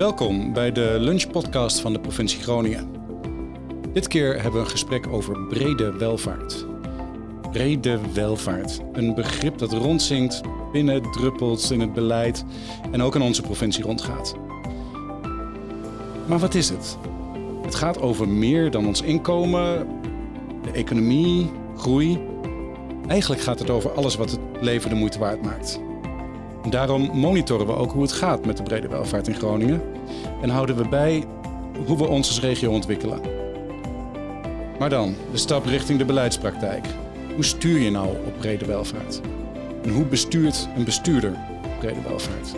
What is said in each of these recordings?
Welkom bij de lunchpodcast van de provincie Groningen. Dit keer hebben we een gesprek over brede welvaart. Brede welvaart, een begrip dat rondzinkt, binnen druppelt in het beleid en ook in onze provincie rondgaat. Maar wat is het? Het gaat over meer dan ons inkomen, de economie, groei. Eigenlijk gaat het over alles wat het leven de moeite waard maakt. Daarom monitoren we ook hoe het gaat met de brede welvaart in Groningen en houden we bij hoe we ons als regio ontwikkelen. Maar dan, de stap richting de beleidspraktijk. Hoe stuur je nou op brede welvaart? En hoe bestuurt een bestuurder brede welvaart?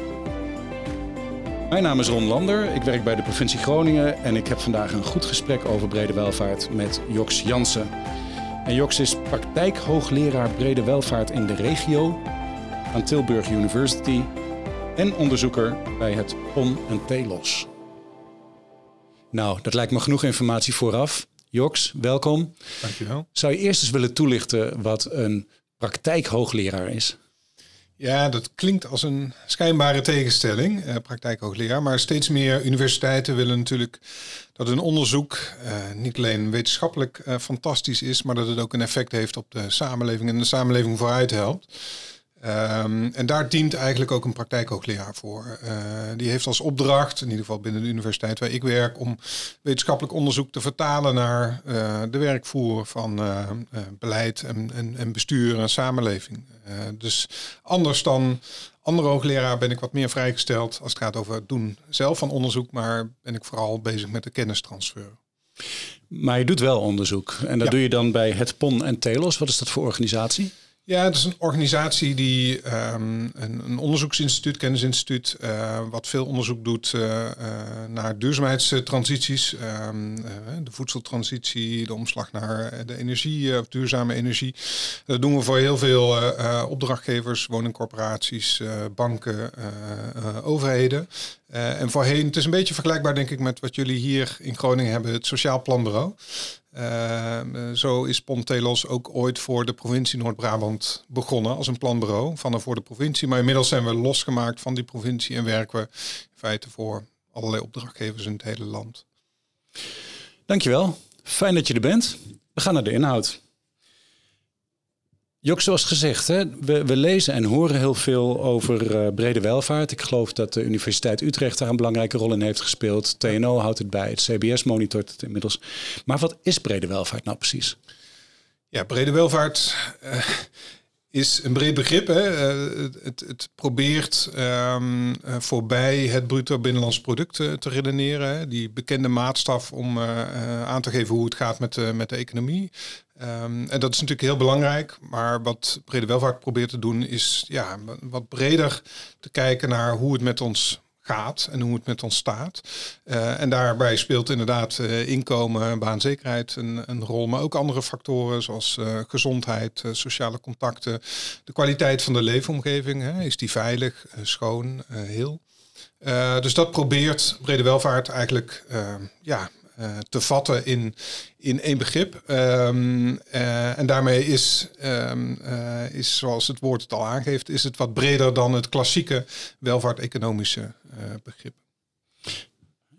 Mijn naam is Ron Lander, ik werk bij de provincie Groningen en ik heb vandaag een goed gesprek over brede welvaart met Joks Jansen. En Joks is praktijkhoogleraar brede welvaart in de regio aan Tilburg University en onderzoeker bij het PON en TELOS. Nou, dat lijkt me genoeg informatie vooraf. Joks, welkom. Dankjewel. Zou je eerst eens willen toelichten wat een praktijkhoogleraar is? Ja, dat klinkt als een schijnbare tegenstelling, eh, praktijkhoogleraar. Maar steeds meer universiteiten willen natuurlijk dat een onderzoek eh, niet alleen wetenschappelijk eh, fantastisch is, maar dat het ook een effect heeft op de samenleving en de samenleving vooruit helpt. Um, en daar dient eigenlijk ook een praktijkhoogleraar voor. Uh, die heeft als opdracht, in ieder geval binnen de universiteit waar ik werk, om wetenschappelijk onderzoek te vertalen naar uh, de werkvoer van uh, beleid en, en, en, bestuur en samenleving. dus anders dan andere hoogleraar ben ik wat meer vrijgesteld als het gaat over het doen zelf van onderzoek, maar ben ik vooral bezig met de kennistransfer. Maar je doet wel onderzoek en dat ja. doe je dan bij het PON en TELOS. Wat is dat voor organisatie? Ja, het is een organisatie die um, een, een, onderzoeksinstituut, kennisinstituut, uh, wat veel onderzoek doet uh, uh, naar duurzaamheidstransities. Um, de voedseltransitie, de omslag naar de energie, duurzame energie. Dat doen we voor heel veel opdrachtgevers, woningcorporaties, banken, overheden. en voorheen, het is een beetje vergelijkbaar denk ik met wat jullie hier in Groningen hebben, het Sociaal Planbureau. Uh, zo is Pontelos ook ooit voor de provincie Noord-Brabant begonnen als een planbureau van en voor de provincie. Maar inmiddels zijn we losgemaakt van die provincie en werken we in feite voor allerlei opdrachtgevers in het hele land. Dankjewel. Fijn dat je er bent. We gaan naar de inhoud. Jok, zoals gezegd, hè, we, we, lezen en horen heel veel over uh, brede welvaart. Ik geloof dat de Universiteit Utrecht daar een belangrijke rol in heeft gespeeld. TNO houdt het bij, het CBS monitort het inmiddels. Maar wat is brede welvaart nou precies? Ja, brede welvaart uh, is een breed begrip. Hè. Uh, het, het, probeert um, voorbij het bruto binnenlands product te redeneren. Hè. Die bekende maatstaf om aan te geven hoe het gaat met, met de economie. Um, en dat is natuurlijk heel belangrijk, maar wat Brede Welvaart probeert te doen is ja, wat breder te kijken naar hoe het met ons gaat en hoe het met ons staat. Uh, en daarbij speelt inderdaad uh, inkomen, baanzekerheid een, een, rol, maar ook andere factoren zoals uh, gezondheid, sociale contacten, de kwaliteit van de leefomgeving. Hè, is die veilig, schoon, heel? dus dat probeert Brede Welvaart eigenlijk ja, uh, te vatten in, in één begrip. Um, uh, en daarmee is, um, uh, is, zoals het woord het al aangeeft, is het wat breder dan het klassieke welvaart-economische begrip.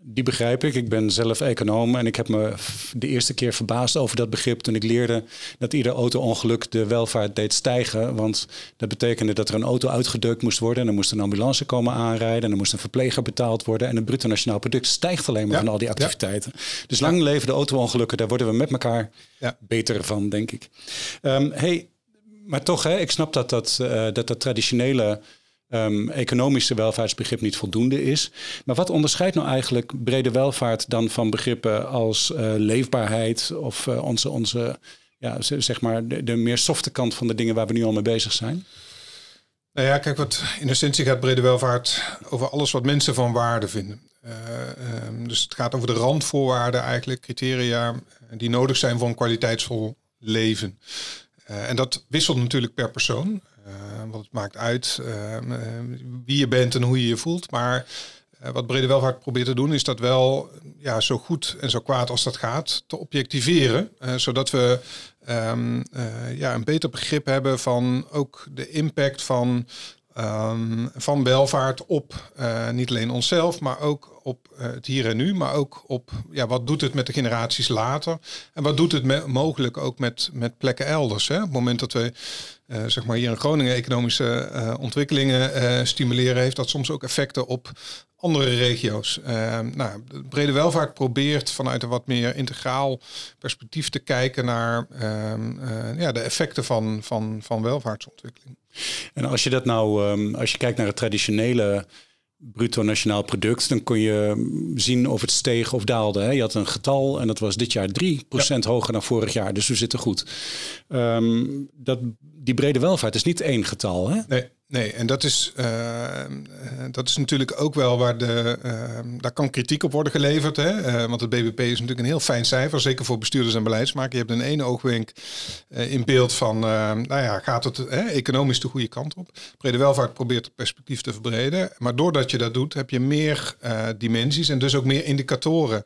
Die begrijp ik. Ik ben zelf econoom en ik heb me de eerste keer verbaasd over dat begrip toen ik leerde dat ieder auto-ongeluk de welvaart deed stijgen. Want dat betekende dat er een auto uitgedrukt moest worden en er moest een ambulance komen aanrijden en er moest een verpleger betaald worden. En het bruto nationaal product stijgt alleen maar van al die activiteiten. Dus lang leven de auto-ongelukken, daar worden we met elkaar ja. beter van, denk ik. Um, hey, maar toch, hè, ik snap dat dat, uh, dat, dat traditionele um, economische welvaartsbegrip niet voldoende is. Maar wat onderscheidt nou eigenlijk brede welvaart dan van begrippen als uh, leefbaarheid of uh, onze, onze ja, zeg maar de, de, meer softe kant van de dingen waar we nu al mee bezig zijn? Nou ja, kijk, wat in essentie gaat brede welvaart over alles wat mensen van waarde vinden. Uh, um, dus het gaat over de randvoorwaarden eigenlijk, criteria die nodig zijn voor een kwaliteitsvol leven. En dat wisselt natuurlijk per persoon. Uh, want het maakt uit uh, wie je bent en hoe je je voelt. Maar wat Brede Welvaart probeert te doen, is dat wel ja, zo goed en zo kwaad als dat gaat te objectiveren. zodat we um, ja, een beter begrip hebben van ook de impact van ehm, van welvaart op niet alleen onszelf, maar ook op het hier en nu, maar ook op ja, wat doet het met de generaties later en wat doet het mogelijk ook met, met plekken elders. Hè? Op het moment dat we uh, zeg maar hier in Groningen economische ontwikkelingen stimuleren, heeft dat soms ook effecten op andere regio's. Nou, Brede Welvaart probeert vanuit een wat meer integraal perspectief te kijken naar uh, ja, de effecten van, van, van welvaartsontwikkeling. En als je dat nou, um, als je kijkt naar het traditionele bruto nationaal product, dan kon je zien of het steeg of daalde. Hè? Je had een getal en dat was dit jaar 3% ja. hoger dan vorig jaar, dus we zitten goed. Um, dat, die brede welvaart is niet één getal. Hè? Nee. Nee, en dat is, uh, dat is natuurlijk ook wel waar de. Uh, daar kan kritiek op worden geleverd. Hè? want het BBP is natuurlijk een heel fijn cijfer, zeker voor bestuurders en beleidsmakers. Je hebt een ene oogwenk in beeld van. nou ja, gaat het economisch de goede kant op? Brede welvaart probeert het perspectief te verbreden. Maar doordat je dat doet, heb je meer dimensies en dus ook meer indicatoren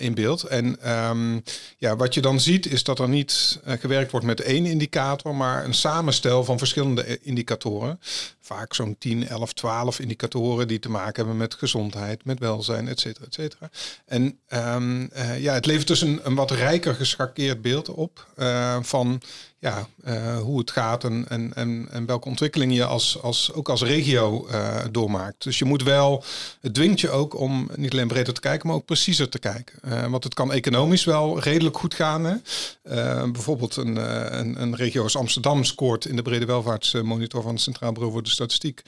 in beeld. En um, ja, wat je dan ziet, is dat er niet gewerkt wordt met één indicator, maar een samenstel van verschillende indicatoren vaak zo'n 10, 11, 12 indicatoren die te maken hebben met gezondheid, met welzijn, et cetera, et cetera. En um, uh, ja, het levert dus een, een wat rijker geschakeerd beeld op uh, van ja, uh, hoe het gaat en, en, en, en welke ontwikkeling je als, als, ook als regio doormaakt. Dus je moet wel, het dwingt je ook om niet alleen breder te kijken, maar ook preciezer te kijken. Want het kan economisch wel redelijk goed gaan. Hè? bijvoorbeeld een, een, een regio als Amsterdam scoort in de brede welvaartsmonitor van het Centraal Bureau voor de Statistiek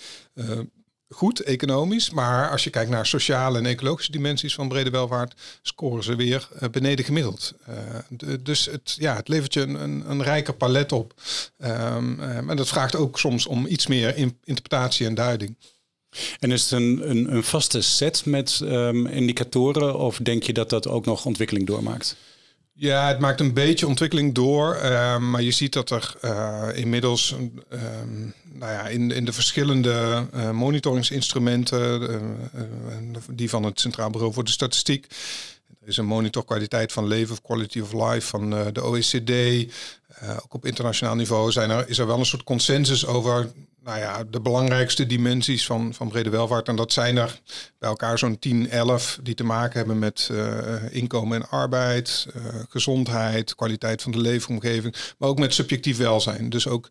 goed economisch. Maar als je kijkt naar sociale en ecologische dimensies van brede welvaart, scoren ze weer uh, beneden gemiddeld. Uh, dus het, ja, het levert je een, een, rijker palet op. Um, uh, en dat vraagt ook soms om iets meer in, interpretatie en duiding. En is het een, een, een vaste set met um, indicatoren of denk je dat dat ook nog ontwikkeling doormaakt? Ja, het maakt een beetje ontwikkeling door. Uh, maar je ziet dat er uh, inmiddels uh, nou ja, in, in de verschillende uh, monitoringsinstrumenten, die van het Centraal Bureau voor de Statistiek, er is een monitor kwaliteit van leven of quality of life van de OECD. ook op internationaal niveau zijn er, is er wel een soort consensus over nou ja, de belangrijkste dimensies van, van brede welvaart. En dat zijn er bij elkaar zo'n 10, 11 die te maken hebben met uh, inkomen en arbeid, uh, gezondheid, kwaliteit van de leefomgeving, maar ook met subjectief welzijn. Dus ook,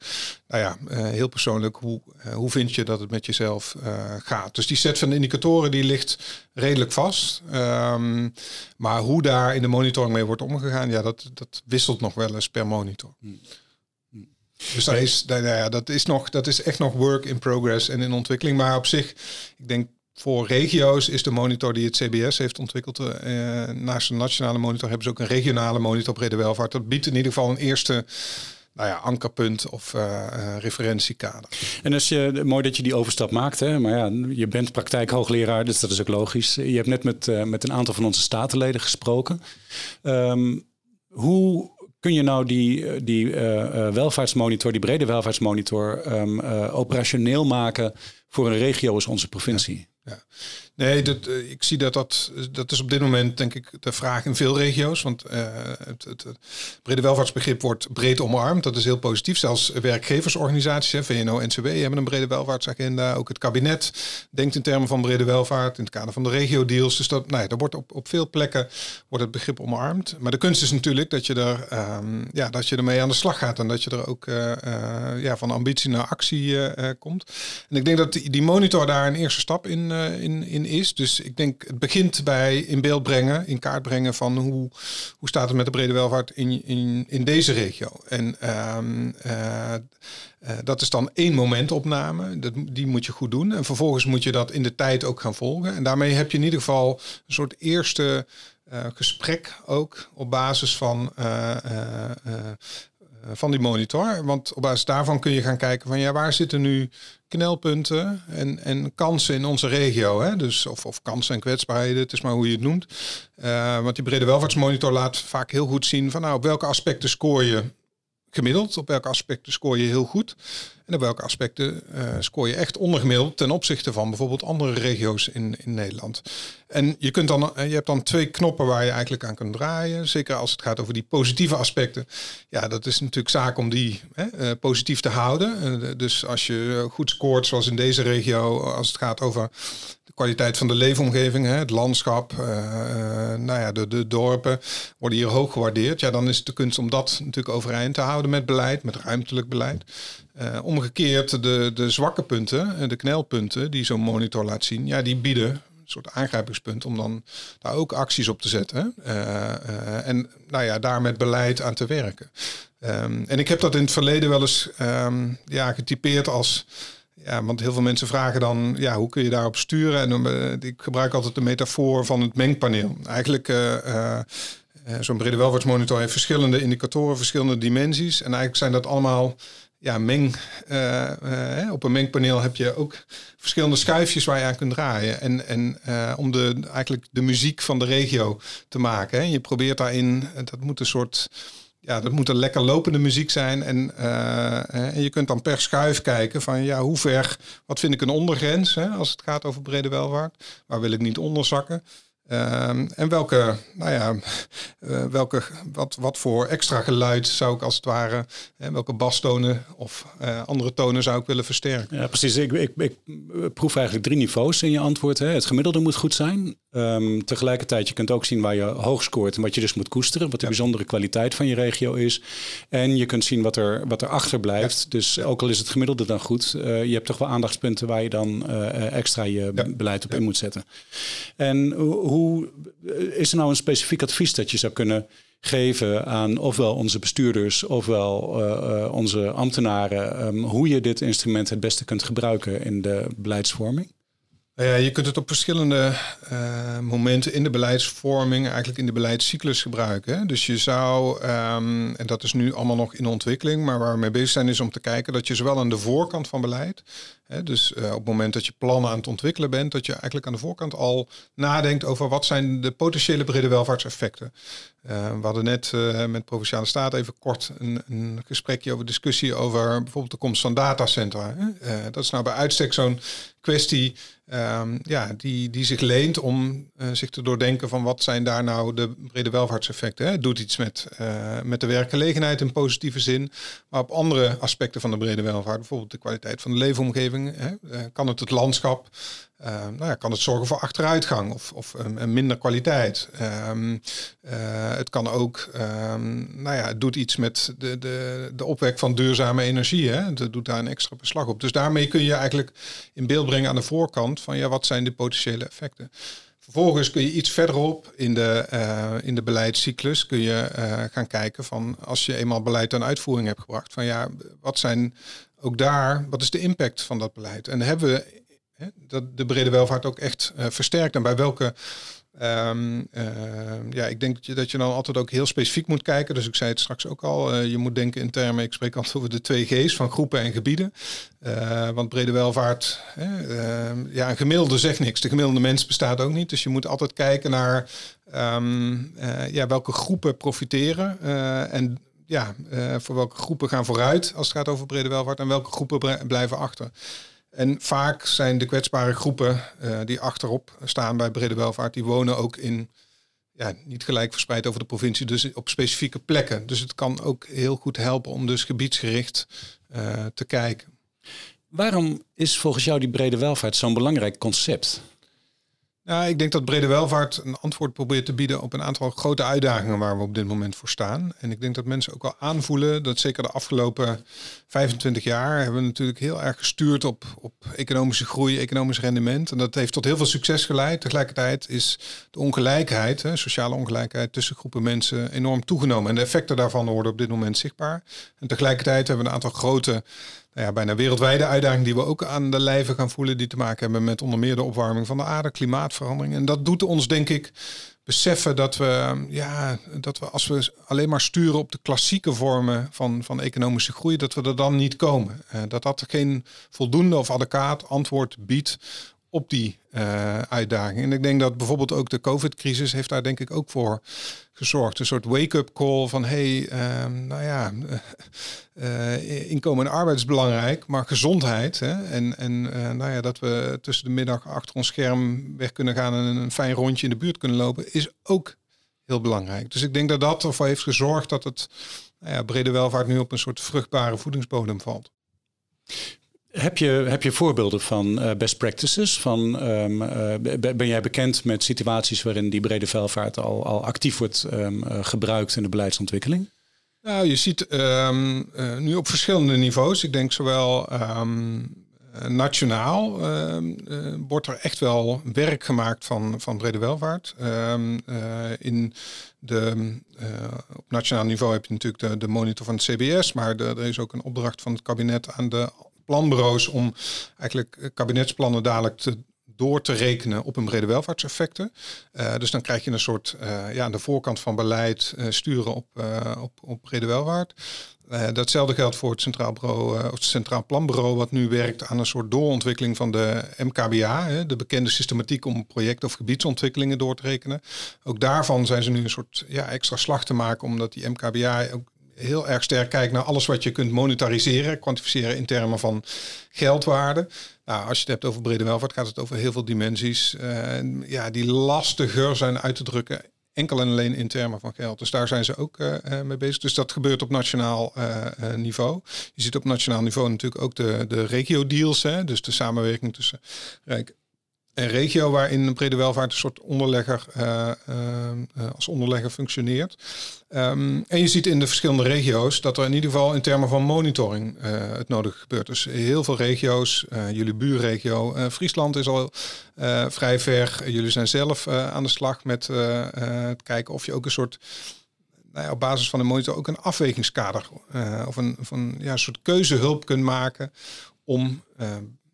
nou ja, uh, heel persoonlijk, hoe, hoe vind je dat het met jezelf gaat? Dus die set van indicatoren die ligt redelijk vast. Um, maar hoe daar in de monitoring mee wordt omgegaan, ja, dat, dat wisselt nog wel eens per monitor. Hmm. Dus dat is, nou ja, dat, is nog, dat is echt nog work in progress en in ontwikkeling. Maar op zich, ik denk voor regio's is de monitor die het CBS heeft ontwikkeld. Uh, naast een nationale monitor hebben ze ook een regionale monitor brede welvaart. Dat biedt in ieder geval een eerste nou ja, ankerpunt of uh, uh, referentiekader. En als je, mooi dat je die overstap maakt, hè? maar ja, je bent praktijkhoogleraar, dus dat is ook logisch. Je hebt net met, met een aantal van onze statenleden gesproken. Um, hoe kun je nou die, eh, die uh, welvaartsmonitor, die brede welvaartsmonitor, uh, operationeel maken voor een regio als onze provincie? Ja. Nee, dat, uh, ik zie dat, dat dat is op dit moment denk ik de vraag in veel regio's. Want uh, het, het, brede welvaartsbegrip wordt breed omarmd. Dat is heel positief. Zelfs werkgeversorganisaties, VNO, NCW hebben een brede welvaartsagenda. Ook het kabinet denkt in termen van brede welvaart in het kader van de regio-deals. Dus dat, nou ja, er wordt op, op veel plekken wordt het begrip omarmd. Maar de kunst is natuurlijk dat je, er, um, ja, dat je ermee aan de slag gaat. En dat je er ook uh, ja, van ambitie naar actie komt. En ik denk dat die, die monitor daar een eerste stap in, in, in is. Dus ik denk, het begint bij in beeld brengen, in kaart brengen van hoe, hoe staat het met de brede welvaart in, in, in deze regio. En um, uh, uh, dat is dan één momentopname. Dat, die moet je goed doen. En vervolgens moet je dat in de tijd ook gaan volgen. En daarmee heb je in ieder geval een soort eerste uh, gesprek ook op basis van van die monitor. Want op basis daarvan kun je gaan kijken van ja, waar zitten nu knelpunten en, en kansen in onze regio. Hè? Dus, of, of kansen en kwetsbaarheden, het is maar hoe je het noemt. Uh, want die brede welvaartsmonitor laat vaak heel goed zien van nou, op welke aspecten scoor je gemiddeld? Op welke aspecten scoor je heel goed? En op welke aspecten uh, scoor je echt ondergemiddeld ten opzichte van bijvoorbeeld andere regio's in, in Nederland? En je, kunt dan, je hebt dan twee knoppen waar je eigenlijk aan kunt draaien. Zeker als het gaat over die positieve aspecten. Ja, dat is natuurlijk zaak om die hè, positief te houden. dus als je goed scoort, zoals in deze regio, als het gaat over kwaliteit van de leefomgeving, hè, het landschap, uh, nou ja, de, de dorpen worden hier hoog gewaardeerd. Ja, dan is het de kunst om dat natuurlijk overeind te houden met beleid, met ruimtelijk beleid. Uh, omgekeerd, de, de zwakke punten, de knelpunten die zo'n monitor laat zien, ja, die bieden een soort aangrijpingspunt om dan daar ook acties op te zetten. En nou ja, daar met beleid aan te werken. Um, en ik heb dat in het verleden wel eens um, ja, getypeerd als ja, want heel veel mensen vragen dan, ja, hoe kun je daarop sturen? En uh, ik gebruik altijd de metafoor van het mengpaneel. Eigenlijk, uh, zo'n brede welvaartsmonitor heeft verschillende indicatoren, verschillende dimensies. En eigenlijk zijn dat allemaal ja, meng. op een mengpaneel heb je ook verschillende schuifjes waar je aan kunt draaien. En, en om de, eigenlijk de muziek van de regio te maken. Hè. Je probeert daarin, dat moet een soort ja, dat moet een lekker lopende muziek zijn. En, uh, en je kunt dan per schuif kijken van ja, hoe ver, wat vind ik een ondergrens hè, als het gaat over brede welvaart. Waar wil ik niet onderzakken? Ehm, en welke, nou ja, uh, welke, wat, wat voor extra geluid zou ik als het ware, welke bastonen of uh, andere tonen zou ik willen versterken? Ja, precies. Ik, ik, ik proef eigenlijk drie niveaus in je antwoord. Hè. Het gemiddelde moet goed zijn. Um, tegelijkertijd, je kunt ook zien waar je hoog scoort en wat je dus moet koesteren, wat de ja. bijzondere kwaliteit van je regio is. En je kunt zien wat er, wat er achterblijft. Ja. Dus ook al is het gemiddelde dan goed, uh, je hebt toch wel aandachtspunten waar je dan extra je beleid op in moet zetten. En hoe hoe is er nou een specifiek advies dat je zou kunnen geven aan ofwel onze bestuurders ofwel uh, onze ambtenaren, um, hoe je dit instrument het beste kunt gebruiken in de beleidsvorming? Nou ja, je kunt het op verschillende uh, momenten in de beleidsvorming, eigenlijk in de beleidscyclus gebruiken. Dus je zou, um, en dat is nu allemaal nog in ontwikkeling, maar waar we mee bezig zijn is om te kijken dat je zowel aan de voorkant van beleid, hè, dus uh, op het moment dat je plannen aan het ontwikkelen bent, dat je eigenlijk aan de voorkant al nadenkt over wat zijn de potentiële brede welvaartseffecten. Uh, we hadden net met Provinciale Staat even kort een, een, gesprekje over discussie over bijvoorbeeld de komst van datacentra. Dat is nou bij uitstek zo'n kwestie um, ja, die, die zich leent om uh, zich te doordenken van wat zijn daar nou de brede welvaartseffecten. Hè? Het doet iets met, uh, met de werkgelegenheid in positieve zin, maar op andere aspecten van de brede welvaart, bijvoorbeeld de kwaliteit van de leefomgeving, hè? Uh, kan het het landschap uh, nou ja, kan het zorgen voor achteruitgang of, of minder kwaliteit. Um, uh, het kan ook, um, nou ja, het doet iets met de, de, de opwek van duurzame energie. Hè? Het doet daar een extra beslag op. Dus daarmee kun je eigenlijk in beeld brengen aan de voorkant van ja, wat zijn de potentiële effecten. Vervolgens kun je iets verderop in de, uh, in de beleidscyclus kun je uh, gaan kijken van als je eenmaal beleid aan uitvoering hebt gebracht, van ja, wat zijn ook daar, wat is de impact van dat beleid? En hebben we dat de brede welvaart ook echt uh, versterkt. En bij welke. Um, uh, ja, ik denk dat je, dat je dan altijd ook heel specifiek moet kijken. Dus ik zei het straks ook al. Uh, je moet denken in termen. Ik spreek altijd over de twee G's van groepen en gebieden. want brede welvaart. Ehm, ja, een gemiddelde zegt niks. De gemiddelde mens bestaat ook niet. Dus je moet altijd kijken naar. Um, ja, welke groepen profiteren. en ja, voor welke groepen gaan vooruit als het gaat over brede welvaart. En welke groepen blijven achter. En vaak zijn de kwetsbare groepen uh, die achterop staan bij brede welvaart, die wonen ook in, ja, niet gelijk verspreid over de provincie, dus op specifieke plekken. Dus het kan ook heel goed helpen om dus gebiedsgericht uh, te kijken. Waarom is volgens jou die brede welvaart zo'n belangrijk concept? Nou, ik denk dat brede welvaart een antwoord probeert te bieden op een aantal grote uitdagingen waar we op dit moment voor staan. En ik denk dat mensen ook wel aanvoelen dat zeker de afgelopen 25 jaar hebben we natuurlijk heel erg gestuurd op, op economische groei, economisch rendement. En dat heeft tot heel veel succes geleid. Tegelijkertijd is de ongelijkheid, hè, sociale ongelijkheid tussen groepen mensen enorm toegenomen. En de effecten daarvan worden op dit moment zichtbaar. En tegelijkertijd hebben we een aantal grote ja, bijna wereldwijde uitdagingen die we ook aan de lijve gaan voelen, die te maken hebben met onder meer de opwarming van de aarde, klimaatverandering. En dat doet ons, denk ik, beseffen dat we, ja, dat we als we alleen maar sturen op de klassieke vormen van, van economische groei, dat we er dan niet komen. Uh, dat dat geen voldoende of adequaat antwoord biedt op die uh, uitdaging. En ik denk dat bijvoorbeeld ook de COVID-crisis heeft daar denk ik ook voor gezorgd. Een soort wake-up call van hey, ehm, nou ja, uh, inkomen en arbeid is belangrijk, maar gezondheid. Hè? En, en nou ja, dat we tussen de middag achter ons scherm weg kunnen gaan en een fijn rondje in de buurt kunnen lopen, is ook heel belangrijk. Dus ik denk dat dat ervoor heeft gezorgd dat het nou ja, brede welvaart nu op een soort vruchtbare voedingsbodem valt. Heb je, heb je voorbeelden van uh, best practices? Van, um, uh, ben jij bekend met situaties waarin die brede welvaart al, al actief wordt um, uh, gebruikt in de beleidsontwikkeling? Nou, je ziet um, nu op verschillende niveaus. Ik denk zowel nationaal wordt er echt wel werk gemaakt van, van brede welvaart. in de, op nationaal niveau heb je natuurlijk de, de monitor van het CBS, maar er is ook een opdracht van het kabinet aan de planbureaus om eigenlijk eh, kabinetsplannen dadelijk te, door te rekenen op een brede welvaartseffecten. Uh, dus dan krijg je een soort, uh, ja, aan de voorkant van beleid sturen op, op, op brede welvaart. datzelfde geldt voor het Centraal, Bureau, het Centraal Planbureau, wat nu werkt aan een soort doorontwikkeling van de MKBA, hè, de bekende systematiek om project- of gebiedsontwikkelingen door te rekenen. Ook daarvan zijn ze nu een soort ja, extra slag te maken, omdat die MKBA ook heel erg sterk kijkt naar alles wat je kunt monetariseren, kwantificeren in termen van geldwaarde. Nou, als je het hebt over brede welvaart, gaat het over heel veel dimensies. Uh, ja, die lastiger zijn uit te drukken. Enkel en alleen in termen van geld. Dus daar zijn ze ook uh, mee bezig. Dus dat gebeurt op nationaal uh, niveau. Je ziet op nationaal niveau natuurlijk ook de, de regio-deals. Dus de samenwerking tussen Rijk een regio waarin brede welvaart een soort onderlegger uh, uh, als onderlegger functioneert. Um, en je ziet in de verschillende regio's dat er in ieder geval in termen van monitoring het nodig gebeurt. Dus heel veel regio's, jullie buurregio, Friesland is al vrij ver. Jullie zijn zelf aan de slag met het kijken of je ook een soort nou ja, op basis van de monitor ook een afwegingskader of een, van, ja, een soort keuzehulp kunt maken om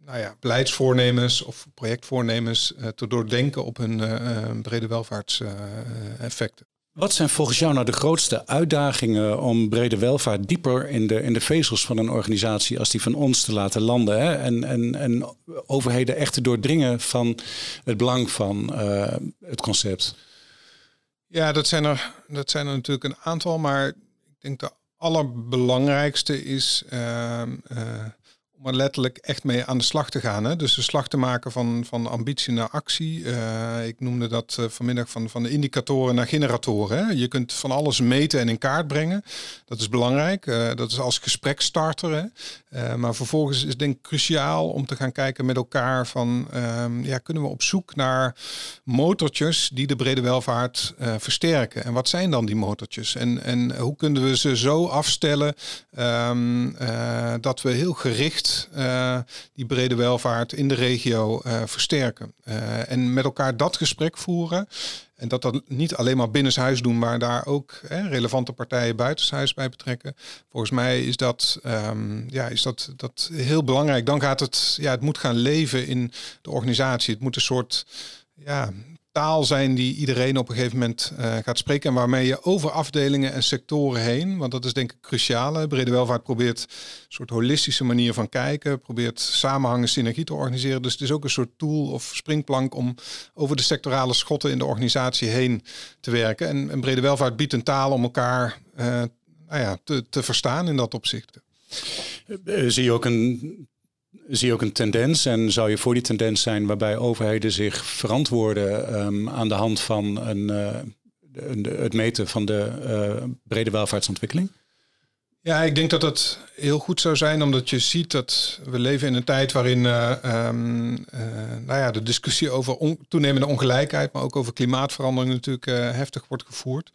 nou ja, beleidsvoornemens of projectvoornemens uh, te doordenken op hun uh, brede welvaartseffecten. Wat zijn volgens jou nou de grootste uitdagingen om brede welvaart dieper in de, in de vezels van een organisatie als die van ons te laten landen? Hè? En, en, en overheden echt te doordringen van het belang van uh, het concept? Ja, dat zijn, er, dat zijn er natuurlijk een aantal, maar ik denk de allerbelangrijkste is om er letterlijk echt mee aan de slag te gaan. Hè? Dus de slag te maken van, van ambitie naar actie. Uh, ik noemde dat uh, vanmiddag van, van de indicatoren naar generatoren. Hè? Je kunt van alles meten en in kaart brengen. Dat is belangrijk. Uh, dat is als gesprekstarter. Hè? maar vervolgens is denk ik cruciaal om te gaan kijken met elkaar van... Um, ja, kunnen we op zoek naar motortjes die de brede welvaart versterken? En wat zijn dan die motortjes? En, en hoe kunnen we ze zo afstellen um, dat we heel gericht uh, die brede welvaart in de regio uh, versterken. Uh, en met elkaar dat gesprek voeren. En dat dat niet alleen maar binnenshuis doen, maar daar ook hè, relevante partijen buitenshuis bij betrekken. Volgens mij is dat, um, ja, is dat, dat heel belangrijk. Dan gaat het, ja, het moet gaan leven in de organisatie. Het moet een soort ja, taal zijn die iedereen op een gegeven moment uh, gaat spreken. En waarmee je over afdelingen en sectoren heen, want dat is denk ik cruciaal. Brede welvaart probeert een soort holistische manier van kijken, probeert samenhangen, synergie te organiseren. Dus het is ook een soort tool of springplank om over de sectorale schotten in de organisatie heen te werken. En, brede welvaart biedt een taal om elkaar uh, nou ja, te, te verstaan in dat opzicht. Eh, zie je ook een zie je ook een tendens en zou je voor die tendens zijn waarbij overheden zich verantwoorden um, aan de hand van een, uh, een, het meten van de uh, brede welvaartsontwikkeling? Ja, ik denk dat dat heel goed zou zijn, omdat je ziet dat we leven in een tijd waarin uh, um, nou ja, de discussie over toenemende ongelijkheid, maar ook over klimaatverandering natuurlijk heftig wordt gevoerd.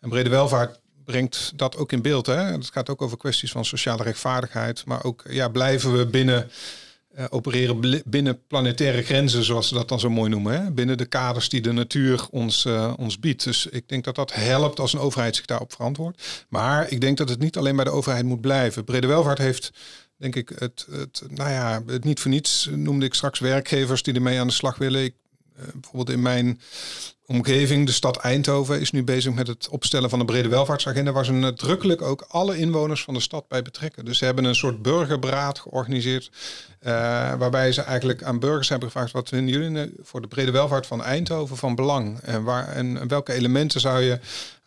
En brede welvaart brengt dat ook in beeld. Hè? Het gaat ook over kwesties van sociale rechtvaardigheid. Maar ook ja, blijven we binnen uh, opereren binnen planetaire grenzen, zoals ze dat dan zo mooi noemen. Hè? Binnen de kaders die de natuur ons, uh, ons biedt. Dus ik denk dat dat helpt als een overheid zich daarop verantwoordt. Maar ik denk dat het niet alleen bij de overheid moet blijven. Brede welvaart heeft denk ik het, het, nou ja, het niet voor niets noemde ik straks werkgevers die ermee aan de slag willen. Ik, uh, bijvoorbeeld in mijn omgeving, de stad Eindhoven, is nu bezig met het opstellen van de brede welvaartsagenda, waar ze nadrukkelijk ook alle inwoners van de stad bij betrekken. Dus ze hebben een soort burgerberaad georganiseerd, uh, waarbij ze eigenlijk aan burgers hebben gevraagd: wat vinden jullie voor de brede welvaart van Eindhoven van belang? En, waar, en welke elementen zou je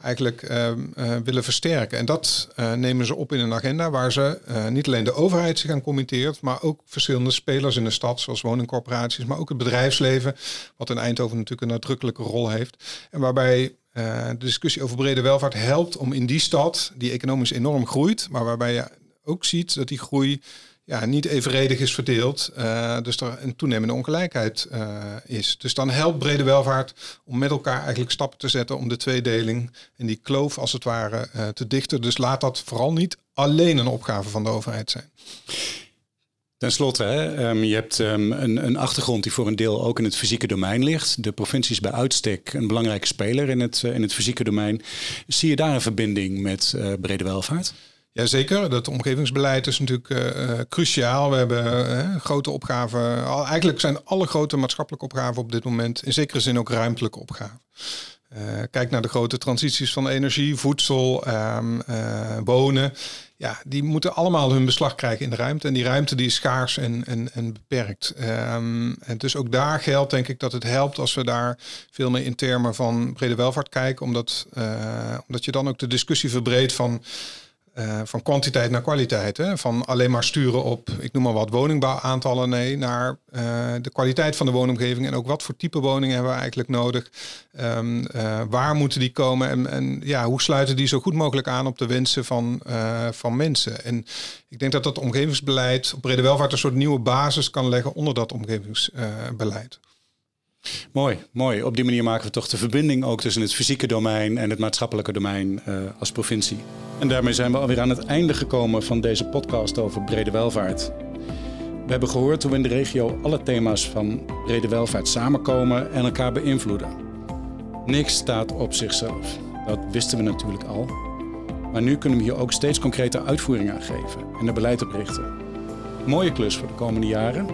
eigenlijk uh, uh, willen versterken? En dat uh, nemen ze op in een agenda waar ze niet alleen de overheid zich aan committeert, maar ook verschillende spelers in de stad, zoals woningcorporaties, maar ook het bedrijfsleven, wat in Eindhoven natuurlijk een nadrukkelijke rol. En waarbij de discussie over brede welvaart helpt om in die stad, die economisch enorm groeit, maar waarbij je ook ziet dat die groei ja, niet evenredig is verdeeld. Uh, dus er een toenemende ongelijkheid uh, is. Dus dan helpt brede welvaart om met elkaar eigenlijk stappen te zetten om de tweedeling en die kloof als het ware te dichten. Dus laat dat vooral niet alleen een opgave van de overheid zijn. Ten slotte, hè, um, je hebt um, een, een, achtergrond die voor een deel ook in het fysieke domein ligt. De provincie is bij uitstek een belangrijke speler in het, in het fysieke domein. Zie je daar een verbinding met brede welvaart? Jazeker, dat omgevingsbeleid is natuurlijk uh, cruciaal. We hebben grote opgaven. Eigenlijk zijn alle grote maatschappelijke opgaven op dit moment in zekere zin ook ruimtelijke opgaven. Kijk naar de grote transities van energie, voedsel, um, wonen. Ja, die moeten allemaal hun beslag krijgen in de ruimte. En die ruimte die is schaars en, en, en beperkt. Um, en dus ook daar geldt denk ik dat het helpt als we daar veel meer in termen van brede welvaart kijken. Omdat, omdat je dan ook de discussie verbreedt van uh, van kwantiteit naar kwaliteit. Hè? Van alleen maar sturen op, ik noem maar wat, woningbouwaantallen. Nee, naar uh, de kwaliteit van de woonomgeving. En ook wat voor type woningen hebben we eigenlijk nodig. Um, uh, waar moeten die komen? En, en, ja, hoe sluiten die zo goed mogelijk aan op de wensen van, van mensen? En ik denk dat dat omgevingsbeleid op brede welvaart een soort nieuwe basis kan leggen onder dat omgevingsbeleid. Mooi, mooi. Op die manier maken we toch de verbinding ook tussen het fysieke domein en het maatschappelijke domein uh, als provincie. En daarmee zijn we alweer aan het einde gekomen van deze podcast over brede welvaart. We hebben gehoord hoe in de regio alle thema's van brede welvaart samenkomen en elkaar beïnvloeden. Niks staat op zichzelf. Dat wisten we natuurlijk al. Maar nu kunnen we hier ook steeds concrete uitvoering aan geven en er beleid op richten. Mooie klus voor de komende jaren.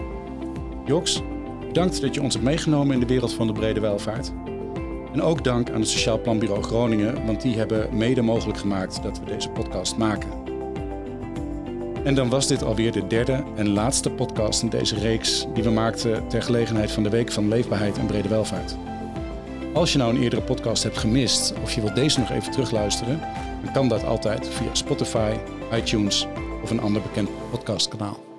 Joks, Dank dat je ons hebt meegenomen in de wereld van de brede welvaart. En ook dank aan het Sociaal Planbureau Groningen, want die hebben mede mogelijk gemaakt dat we deze podcast maken. En dan was dit alweer de derde en laatste podcast in deze reeks die we maakten ter gelegenheid van de Week van Leefbaarheid en Brede Welvaart. Als je nou een eerdere podcast hebt gemist of je wilt deze nog even terugluisteren, dan kan dat altijd via Spotify, iTunes of een ander bekend podcastkanaal.